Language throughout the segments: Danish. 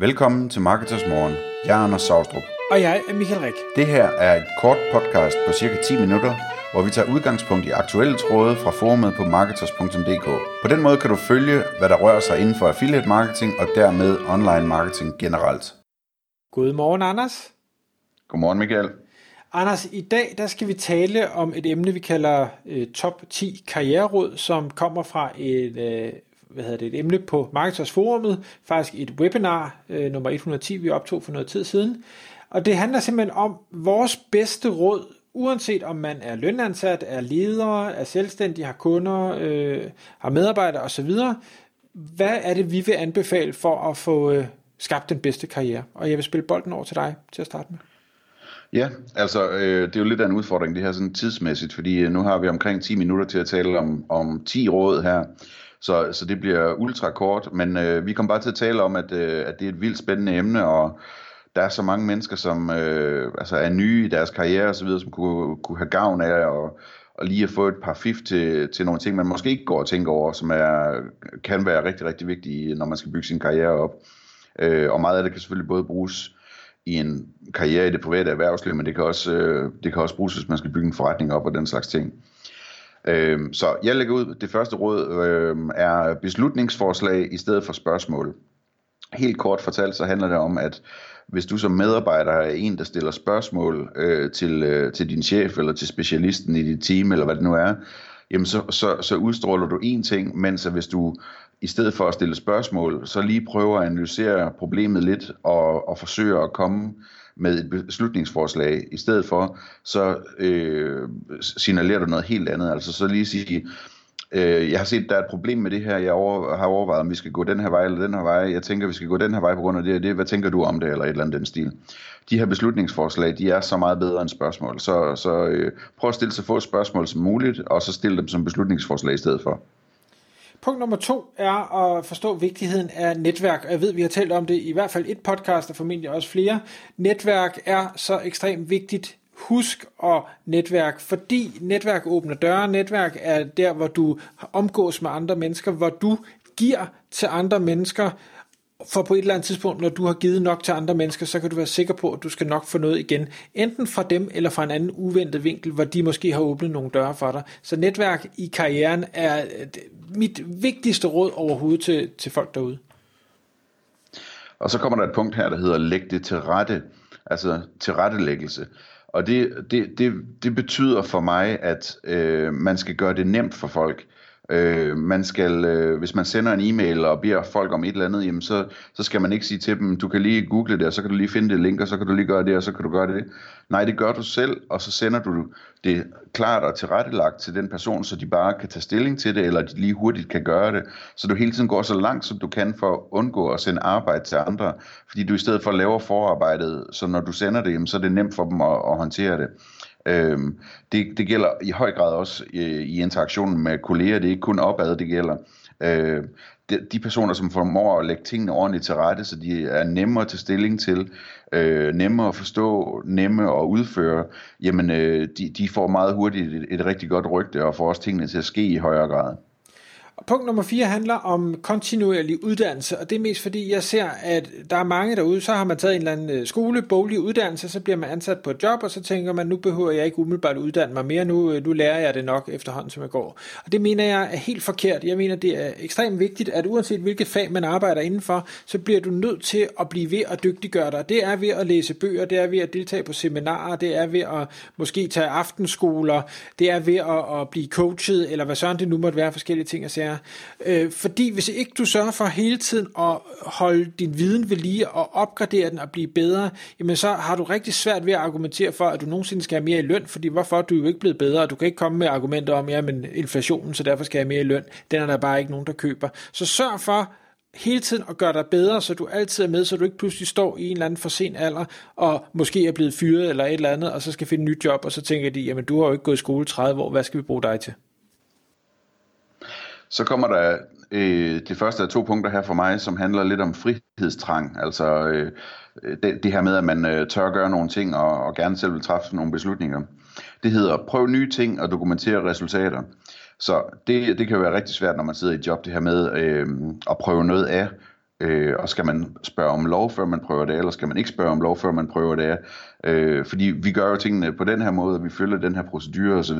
Velkommen til Marketers Morgen. Jeg er Anders Saustrup. Og jeg er Michael Rik. Det her er et kort podcast på cirka 10 minutter, hvor vi tager udgangspunkt i aktuelle tråde fra forumet på marketers.dk. På den måde kan du følge, hvad der rører sig inden for affiliate marketing og dermed online marketing generelt. Godmorgen, Anders. Godmorgen, Michael. Anders, i dag der skal vi tale om et emne, vi kalder øh, top 10 karriereråd, som kommer fra et, øh, hvad hedder det, et emne på Marketers Forumet, faktisk et webinar øh, nummer 110, vi optog for noget tid siden. Og det handler simpelthen om vores bedste råd, uanset om man er lønansat, er leder, er selvstændig, har kunder, øh, har medarbejdere osv. Hvad er det, vi vil anbefale for at få øh, skabt den bedste karriere? Og jeg vil spille bolden over til dig til at starte med. Ja, altså øh, det er jo lidt af en udfordring det her sådan tidsmæssigt, fordi øh, nu har vi omkring 10 minutter til at tale om, om 10 råd her, så, så det bliver ultra kort, men øh, vi kommer bare til at tale om, at, øh, at det er et vildt spændende emne, og der er så mange mennesker, som øh, altså er nye i deres karriere osv., som kunne, kunne have gavn af og, og lige at få et par fif til, til nogle ting, man måske ikke går og tænker over, som er, kan være rigtig, rigtig vigtige, når man skal bygge sin karriere op. Øh, og meget af det kan selvfølgelig både bruges i en karriere i det private erhvervsliv, men det kan også, øh, det kan også bruges, hvis man skal bygge en forretning op og den slags ting. Øhm, så jeg lægger ud, det første råd øhm, er beslutningsforslag i stedet for spørgsmål. Helt kort fortalt, så handler det om, at hvis du som medarbejder er en, der stiller spørgsmål øh, til, øh, til din chef eller til specialisten i dit team, eller hvad det nu er, jamen så, så, så udstråler du én ting, mens hvis du i stedet for at stille spørgsmål, så lige prøver at analysere problemet lidt og, og forsøge at komme med et beslutningsforslag i stedet for, så øh, signalerer du noget helt andet. Altså så lige sige, øh, jeg har set, der er et problem med det her, jeg over, har overvejet, om vi skal gå den her vej eller den her vej, jeg tænker, vi skal gå den her vej på grund af det og det, hvad tænker du om det, eller et eller andet den stil. De her beslutningsforslag, de er så meget bedre end spørgsmål, så, så øh, prøv at stille så få spørgsmål som muligt, og så stille dem som beslutningsforslag i stedet for. Punkt nummer to er at forstå vigtigheden af netværk. Jeg ved, vi har talt om det i hvert fald et podcast, og formentlig også flere. Netværk er så ekstremt vigtigt. Husk at netværk, fordi netværk åbner døre. Netværk er der, hvor du omgås med andre mennesker, hvor du giver til andre mennesker, for på et eller andet tidspunkt, når du har givet nok til andre mennesker, så kan du være sikker på, at du skal nok få noget igen. Enten fra dem, eller fra en anden uventet vinkel, hvor de måske har åbnet nogle døre for dig. Så netværk i karrieren er øh, mit vigtigste råd overhovedet til, til folk derude. Og så kommer der et punkt her, der hedder læg det til rette, altså tilrettelæggelse. Og det, det, det, det betyder for mig, at øh, man skal gøre det nemt for folk. Øh, Øh, man skal, øh, hvis man sender en e-mail og beder folk om et eller andet, jamen så, så skal man ikke sige til dem, du kan lige google det, og så kan du lige finde det link, og så kan du lige gøre det, og så kan du gøre det. Nej, det gør du selv, og så sender du det klart og tilrettelagt til den person, så de bare kan tage stilling til det, eller de lige hurtigt kan gøre det. Så du hele tiden går så langt, som du kan for at undgå at sende arbejde til andre, fordi du i stedet for laver forarbejdet, så når du sender det, jamen, så er det nemt for dem at, at håndtere det. Øhm, det, det gælder i høj grad også i, i interaktionen med kolleger. Det er ikke kun opad, det gælder. Øh, de, de personer, som formår at lægge tingene ordentligt til rette, så de er nemmere til stilling til, øh, nemmere at forstå, nemme at udføre, jamen øh, de, de får meget hurtigt et, et rigtig godt rygte og får også tingene til at ske i højere grad. Punkt nummer 4 handler om kontinuerlig uddannelse, og det er mest fordi, jeg ser, at der er mange derude, så har man taget en eller anden øh, skole, boglig uddannelse, så bliver man ansat på et job, og så tænker man, nu behøver jeg ikke umiddelbart uddanne mig mere, nu, øh, nu lærer jeg det nok efterhånden, som jeg går. Og det mener jeg er helt forkert. Jeg mener, det er ekstremt vigtigt, at uanset hvilket fag man arbejder indenfor, så bliver du nødt til at blive ved at dygtiggøre dig. Det er ved at læse bøger, det er ved at deltage på seminarer, det er ved at måske tage aftenskoler, det er ved at, at blive coachet, eller hvad sådan det nu måtte være, forskellige ting at sige er. Øh, fordi hvis ikke du sørger for hele tiden at holde din viden ved lige og opgradere den og blive bedre, jamen så har du rigtig svært ved at argumentere for, at du nogensinde skal have mere i løn, fordi hvorfor er du jo ikke blevet bedre, og du kan ikke komme med argumenter om, jamen inflationen, så derfor skal jeg have mere i løn. Den er der bare ikke nogen, der køber. Så sørg for, hele tiden at gøre dig bedre, så du altid er med, så du ikke pludselig står i en eller anden for sen alder, og måske er blevet fyret eller et eller andet, og så skal finde et nyt job, og så tænker de, jamen du har jo ikke gået i skole 30 år, hvad skal vi bruge dig til? Så kommer der øh, det første af to punkter her for mig, som handler lidt om frihedstrang. Altså øh, det, det her med, at man øh, tør at gøre nogle ting og, og gerne selv vil træffe nogle beslutninger. Det hedder prøv nye ting og dokumentere resultater. Så det, det kan være rigtig svært, når man sidder i et job, det her med øh, at prøve noget af, Øh, og skal man spørge om lov, før man prøver det, eller skal man ikke spørge om lov, før man prøver det? Øh, fordi vi gør jo tingene på den her måde, og vi følger den her procedure osv.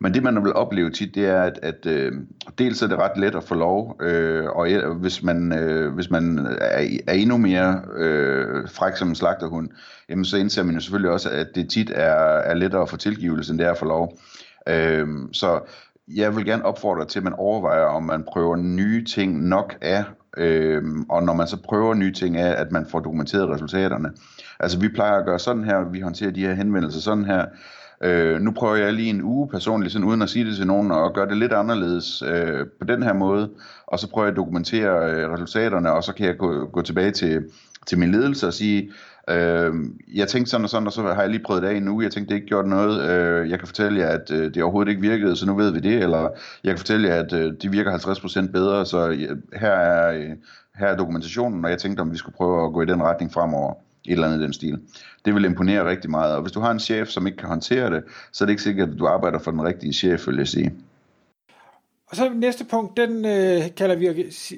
Men det man vil opleve tit, det er, at, at øh, dels er det ret let at få lov, øh, og hvis man, øh, hvis man er, er endnu mere øh, fræk som en slagterhund, jamen så indser man jo selvfølgelig også, at det tit er, er lettere at få tilgivelse, end det er at få lov. Øh, så jeg vil gerne opfordre til, at man overvejer, om man prøver nye ting nok af, Øhm, og når man så prøver nye ting af, at man får dokumenteret resultaterne. Altså vi plejer at gøre sådan her, vi håndterer de her henvendelser sådan her, Øh, nu prøver jeg lige en uge personligt, sådan uden at sige det til nogen, og gøre det lidt anderledes øh, på den her måde, og så prøver jeg at dokumentere øh, resultaterne, og så kan jeg gå, gå tilbage til, til min ledelse og sige, øh, jeg tænkte sådan og sådan, og så har jeg lige prøvet det af en uge, jeg tænkte, det ikke gjort noget, øh, jeg kan fortælle jer, at øh, det overhovedet ikke virkede, så nu ved vi det, eller jeg kan fortælle jer, at øh, det virker 50% bedre, så øh, her, er, øh, her er dokumentationen, og jeg tænkte, om vi skulle prøve at gå i den retning fremover et eller andet i den stil. Det vil imponere rigtig meget, og hvis du har en chef, som ikke kan håndtere det, så er det ikke sikkert, at du arbejder for den rigtige chef, vil jeg sige. Og så næste punkt, den øh, kalder vi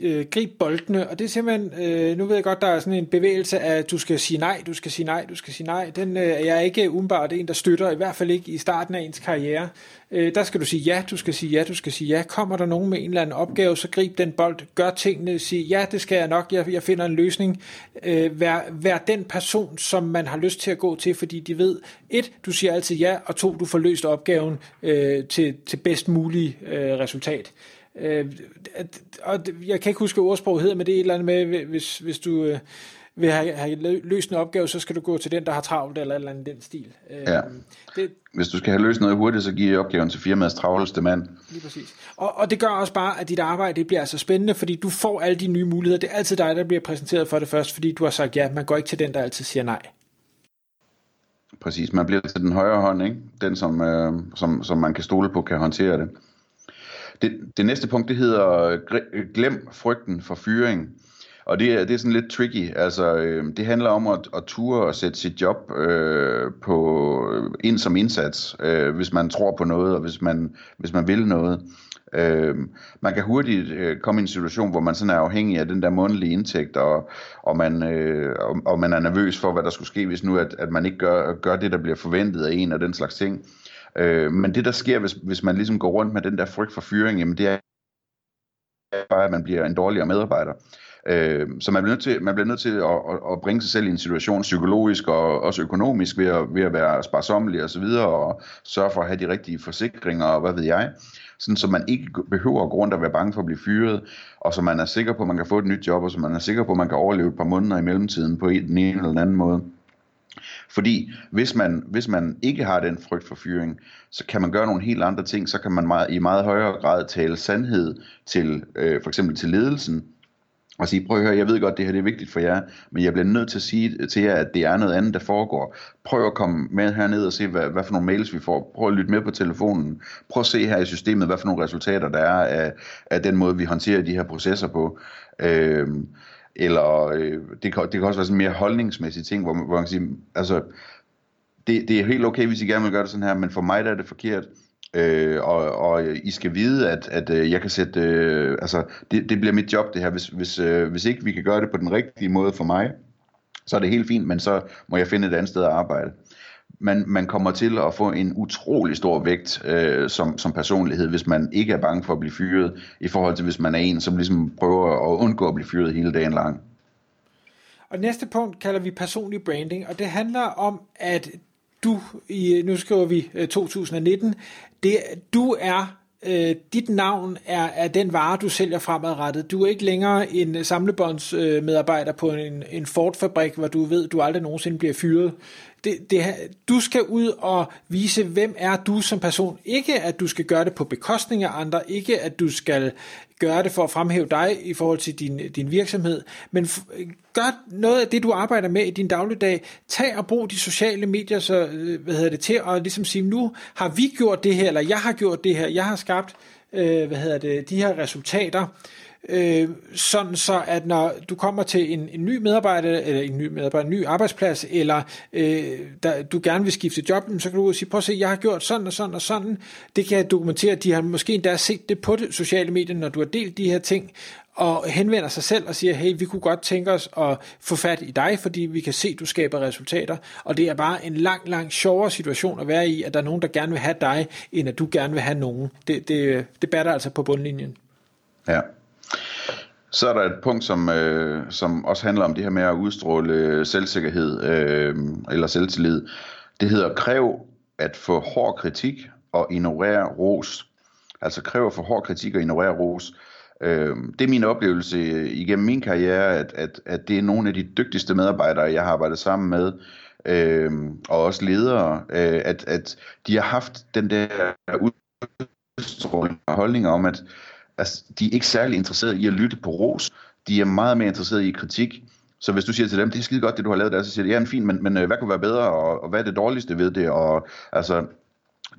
øh, grib boldene, og det er simpelthen, øh, nu ved jeg godt, der er sådan en bevægelse af, at du skal sige nej, du skal sige nej, du skal sige nej. Den øh, er jeg ikke umiddelbart en, der støtter, i hvert fald ikke i starten af ens karriere. Øh, der skal du sige ja, du skal sige ja, du skal sige ja. Kommer der nogen med en eller anden opgave, så grib den bold, gør tingene, sig ja, det skal jeg nok, jeg, jeg finder en løsning. Øh, vær, vær den person, som man har lyst til at gå til, fordi de ved, et, du siger altid ja, og to, du får løst opgaven øh, til, til bedst mulig øh, resultat. Øh, og jeg kan ikke huske, hvad ordsproget hedder, men det er et eller andet med, hvis, hvis du... Øh, vil have, have løst en opgave, så skal du gå til den, der har travlt, eller eller andet den stil. Ja. Øhm, det, Hvis du skal have løst noget hurtigt, så giver opgaven til firmaets travleste mand. Lige præcis. Og, og det gør også bare, at dit arbejde det bliver så spændende, fordi du får alle de nye muligheder. Det er altid dig, der bliver præsenteret for det først, fordi du har sagt ja. Man går ikke til den, der altid siger nej. Præcis, man bliver til den højre hånd, ikke? Den, som, øh, som, som man kan stole på, kan håndtere det. Det, det næste punkt, det hedder øh, øh, glem frygten for fyring. Og det er, det er sådan lidt tricky. Altså, øh, det handler om at, at ture og sætte sit job øh, på øh, ind som indsats, øh, hvis man tror på noget, og hvis man, hvis man vil noget. Øh, man kan hurtigt øh, komme i en situation, hvor man sådan er afhængig af den der månedlige indtægt, og, og, man, øh, og, og man er nervøs for, hvad der skulle ske, hvis nu at, at man ikke gør, gør det, der bliver forventet af en, og den slags ting. Øh, men det, der sker, hvis, hvis man ligesom går rundt med den der frygt for fyring, jamen det er bare, at man bliver en dårligere medarbejder. Øh, så man bliver nødt til, man bliver nødt til at, at, at bringe sig selv i en situation psykologisk og også økonomisk ved at, ved at være sparsommelig og så videre og sørge for at have de rigtige forsikringer og hvad ved jeg. Sådan, så man ikke behøver at gå rundt og være bange for at blive fyret, og så man er sikker på, at man kan få et nyt job, og så man er sikker på, at man kan overleve et par måneder i mellemtiden på en, den ene eller den anden måde. Fordi hvis man, hvis man ikke har den frygt for fyring, så kan man gøre nogle helt andre ting. Så kan man meget, i meget højere grad tale sandhed til øh, for eksempel til ledelsen, og sige, prøv at høre, jeg ved godt, det her det er vigtigt for jer, men jeg bliver nødt til at sige til jer, at det er noget andet, der foregår. Prøv at komme med herned og se, hvad, hvad for nogle mails vi får. Prøv at lytte med på telefonen. Prøv at se her i systemet, hvad for nogle resultater der er af, af den måde, vi håndterer de her processer på. Øhm, eller øh, det, kan, det kan også være sådan mere holdningsmæssige ting, hvor, hvor man kan sige, altså, det, det er helt okay, hvis I gerne vil gøre det sådan her, men for mig der er det forkert. Øh, og, og I skal vide, at, at øh, jeg kan sætte, øh, altså det, det bliver mit job det her, hvis, hvis, øh, hvis ikke vi kan gøre det på den rigtige måde for mig, så er det helt fint, men så må jeg finde et andet sted at arbejde. Man, man kommer til at få en utrolig stor vægt øh, som, som personlighed, hvis man ikke er bange for at blive fyret, i forhold til hvis man er en, som ligesom prøver at undgå at blive fyret hele dagen lang. Og næste punkt kalder vi personlig branding, og det handler om, at du, i, nu skriver vi øh, 2019, det, du er øh, dit navn er, er den vare, du sælger fremadrettet. Du er ikke længere en samlebåndsmedarbejder på en, en Ford-fabrik, hvor du ved, du aldrig nogensinde bliver fyret det, det, du skal ud og vise, hvem er du som person. Ikke at du skal gøre det på bekostning af andre, ikke at du skal gøre det for at fremhæve dig i forhold til din, din virksomhed, men gør noget af det, du arbejder med i din dagligdag. Tag og brug de sociale medier så, øh, hvad hedder det, til at ligesom sige, nu har vi gjort det her, eller jeg har gjort det her, jeg har skabt øh, hvad hedder det, de her resultater øh, sådan så at når du kommer til en, en ny medarbejder, eller en ny medarbejder, en ny arbejdsplads, eller øh, der, du gerne vil skifte job, så kan du sige, prøv at se, jeg har gjort sådan og sådan og sådan. Det kan jeg dokumentere, de har måske endda set det på det sociale medier, når du har delt de her ting, og henvender sig selv og siger, hey, vi kunne godt tænke os at få fat i dig, fordi vi kan se, at du skaber resultater, og det er bare en lang, lang sjovere situation at være i, at der er nogen, der gerne vil have dig, end at du gerne vil have nogen. Det, det, det batter altså på bundlinjen. Ja. Så er der et punkt, som, øh, som også handler om det her med at udstråle selvsikkerhed øh, eller selvtillid. Det hedder kræv at få hård kritik og ignorere ros. Altså kræver for hård kritik og ignorere ros. Øh, det er min oplevelse igennem min karriere, at, at, at det er nogle af de dygtigste medarbejdere, jeg har arbejdet sammen med, øh, og også ledere, øh, at, at de har haft den der udstråling og holdning om, at altså, de er ikke særlig interesserede i at lytte på ros. De er meget mere interesserede i kritik. Så hvis du siger til dem, det er skide godt, det du har lavet der, så siger de, ja, fint, men, men øh, hvad kunne være bedre, og, og hvad er det dårligste ved det? Og altså,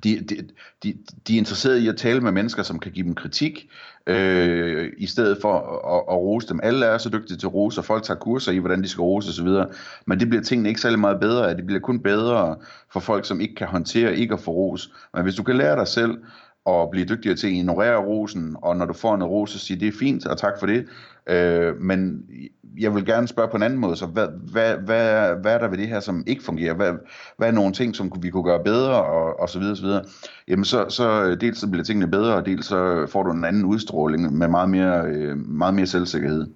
de, de, de, de er interesserede i at tale med mennesker, som kan give dem kritik, øh, i stedet for at, at, at rose dem. Alle er så dygtige til at rose, og folk tager kurser i, hvordan de skal rose osv., men det bliver tingene ikke særlig meget bedre af. Det bliver kun bedre for folk, som ikke kan håndtere ikke at få ros. Men hvis du kan lære dig selv og blive dygtigere til at ignorere rosen, og når du får en ros, så sige, det er fint, og tak for det. Øh, men jeg vil gerne spørge på en anden måde, så hvad, hvad, hvad, hvad er der ved det her, som ikke fungerer? Hvad, hvad er nogle ting, som vi kunne gøre bedre, og, og så videre, så videre. Jamen så, så dels så bliver tingene bedre, og dels så får du en anden udstråling med meget mere, øh, meget mere selvsikkerhed.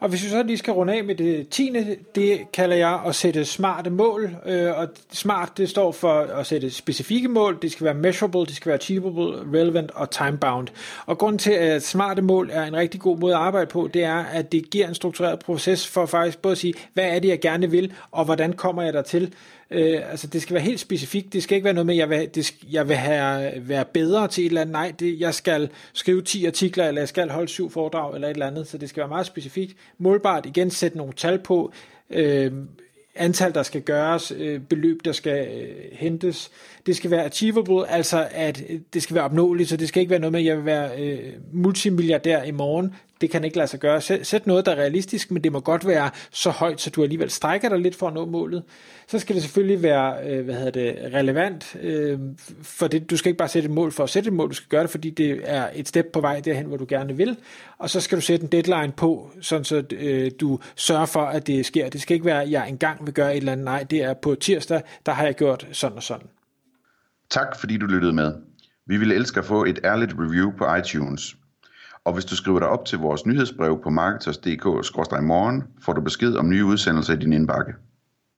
Og hvis vi så lige skal runde af med det tiende, det kalder jeg at sætte smarte mål. Øh, og smart, det står for at sætte specifikke mål. Det skal være measurable, det skal være achievable, relevant og time-bound. Og grunden til, at smarte mål er en rigtig god måde at arbejde på, det er, at det giver en struktureret proces for faktisk både at sige, hvad er det, jeg gerne vil, og hvordan kommer jeg der til. Øh, altså det skal være helt specifikt. Det skal ikke være noget med, at jeg vil, det skal, jeg vil have, være bedre til et eller andet. Nej, det, jeg skal skrive 10 artikler, eller jeg skal holde syv foredrag, eller et eller andet. Så det skal være meget specifikt. Målbart igen sætte nogle tal på. Øh, antal, der skal gøres, øh, beløb, der skal øh, hentes. Det skal være achievable, altså at øh, det skal være opnåeligt, så det skal ikke være noget med, at jeg vil være øh, multimilliardær i morgen. Det kan ikke lade sig gøre. Sæt noget, der er realistisk, men det må godt være så højt, så du alligevel strækker dig lidt for at nå målet. Så skal det selvfølgelig være øh, hvad hedder det, relevant, øh, for det, du skal ikke bare sætte et mål for at sætte et mål, du skal gøre det, fordi det er et step på vej derhen, hvor du gerne vil. Og så skal du sætte en deadline på, sådan så øh, du sørger for, at det sker. Det skal ikke være, at jeg engang vil gøre et eller andet. Nej, det er på tirsdag, der har jeg gjort sådan og sådan. Tak fordi du lyttede med. Vi ville elske at få et ærligt review på iTunes. Og hvis du skriver dig op til vores nyhedsbrev på marketers.dk-morgen, får du besked om nye udsendelser i din indbakke.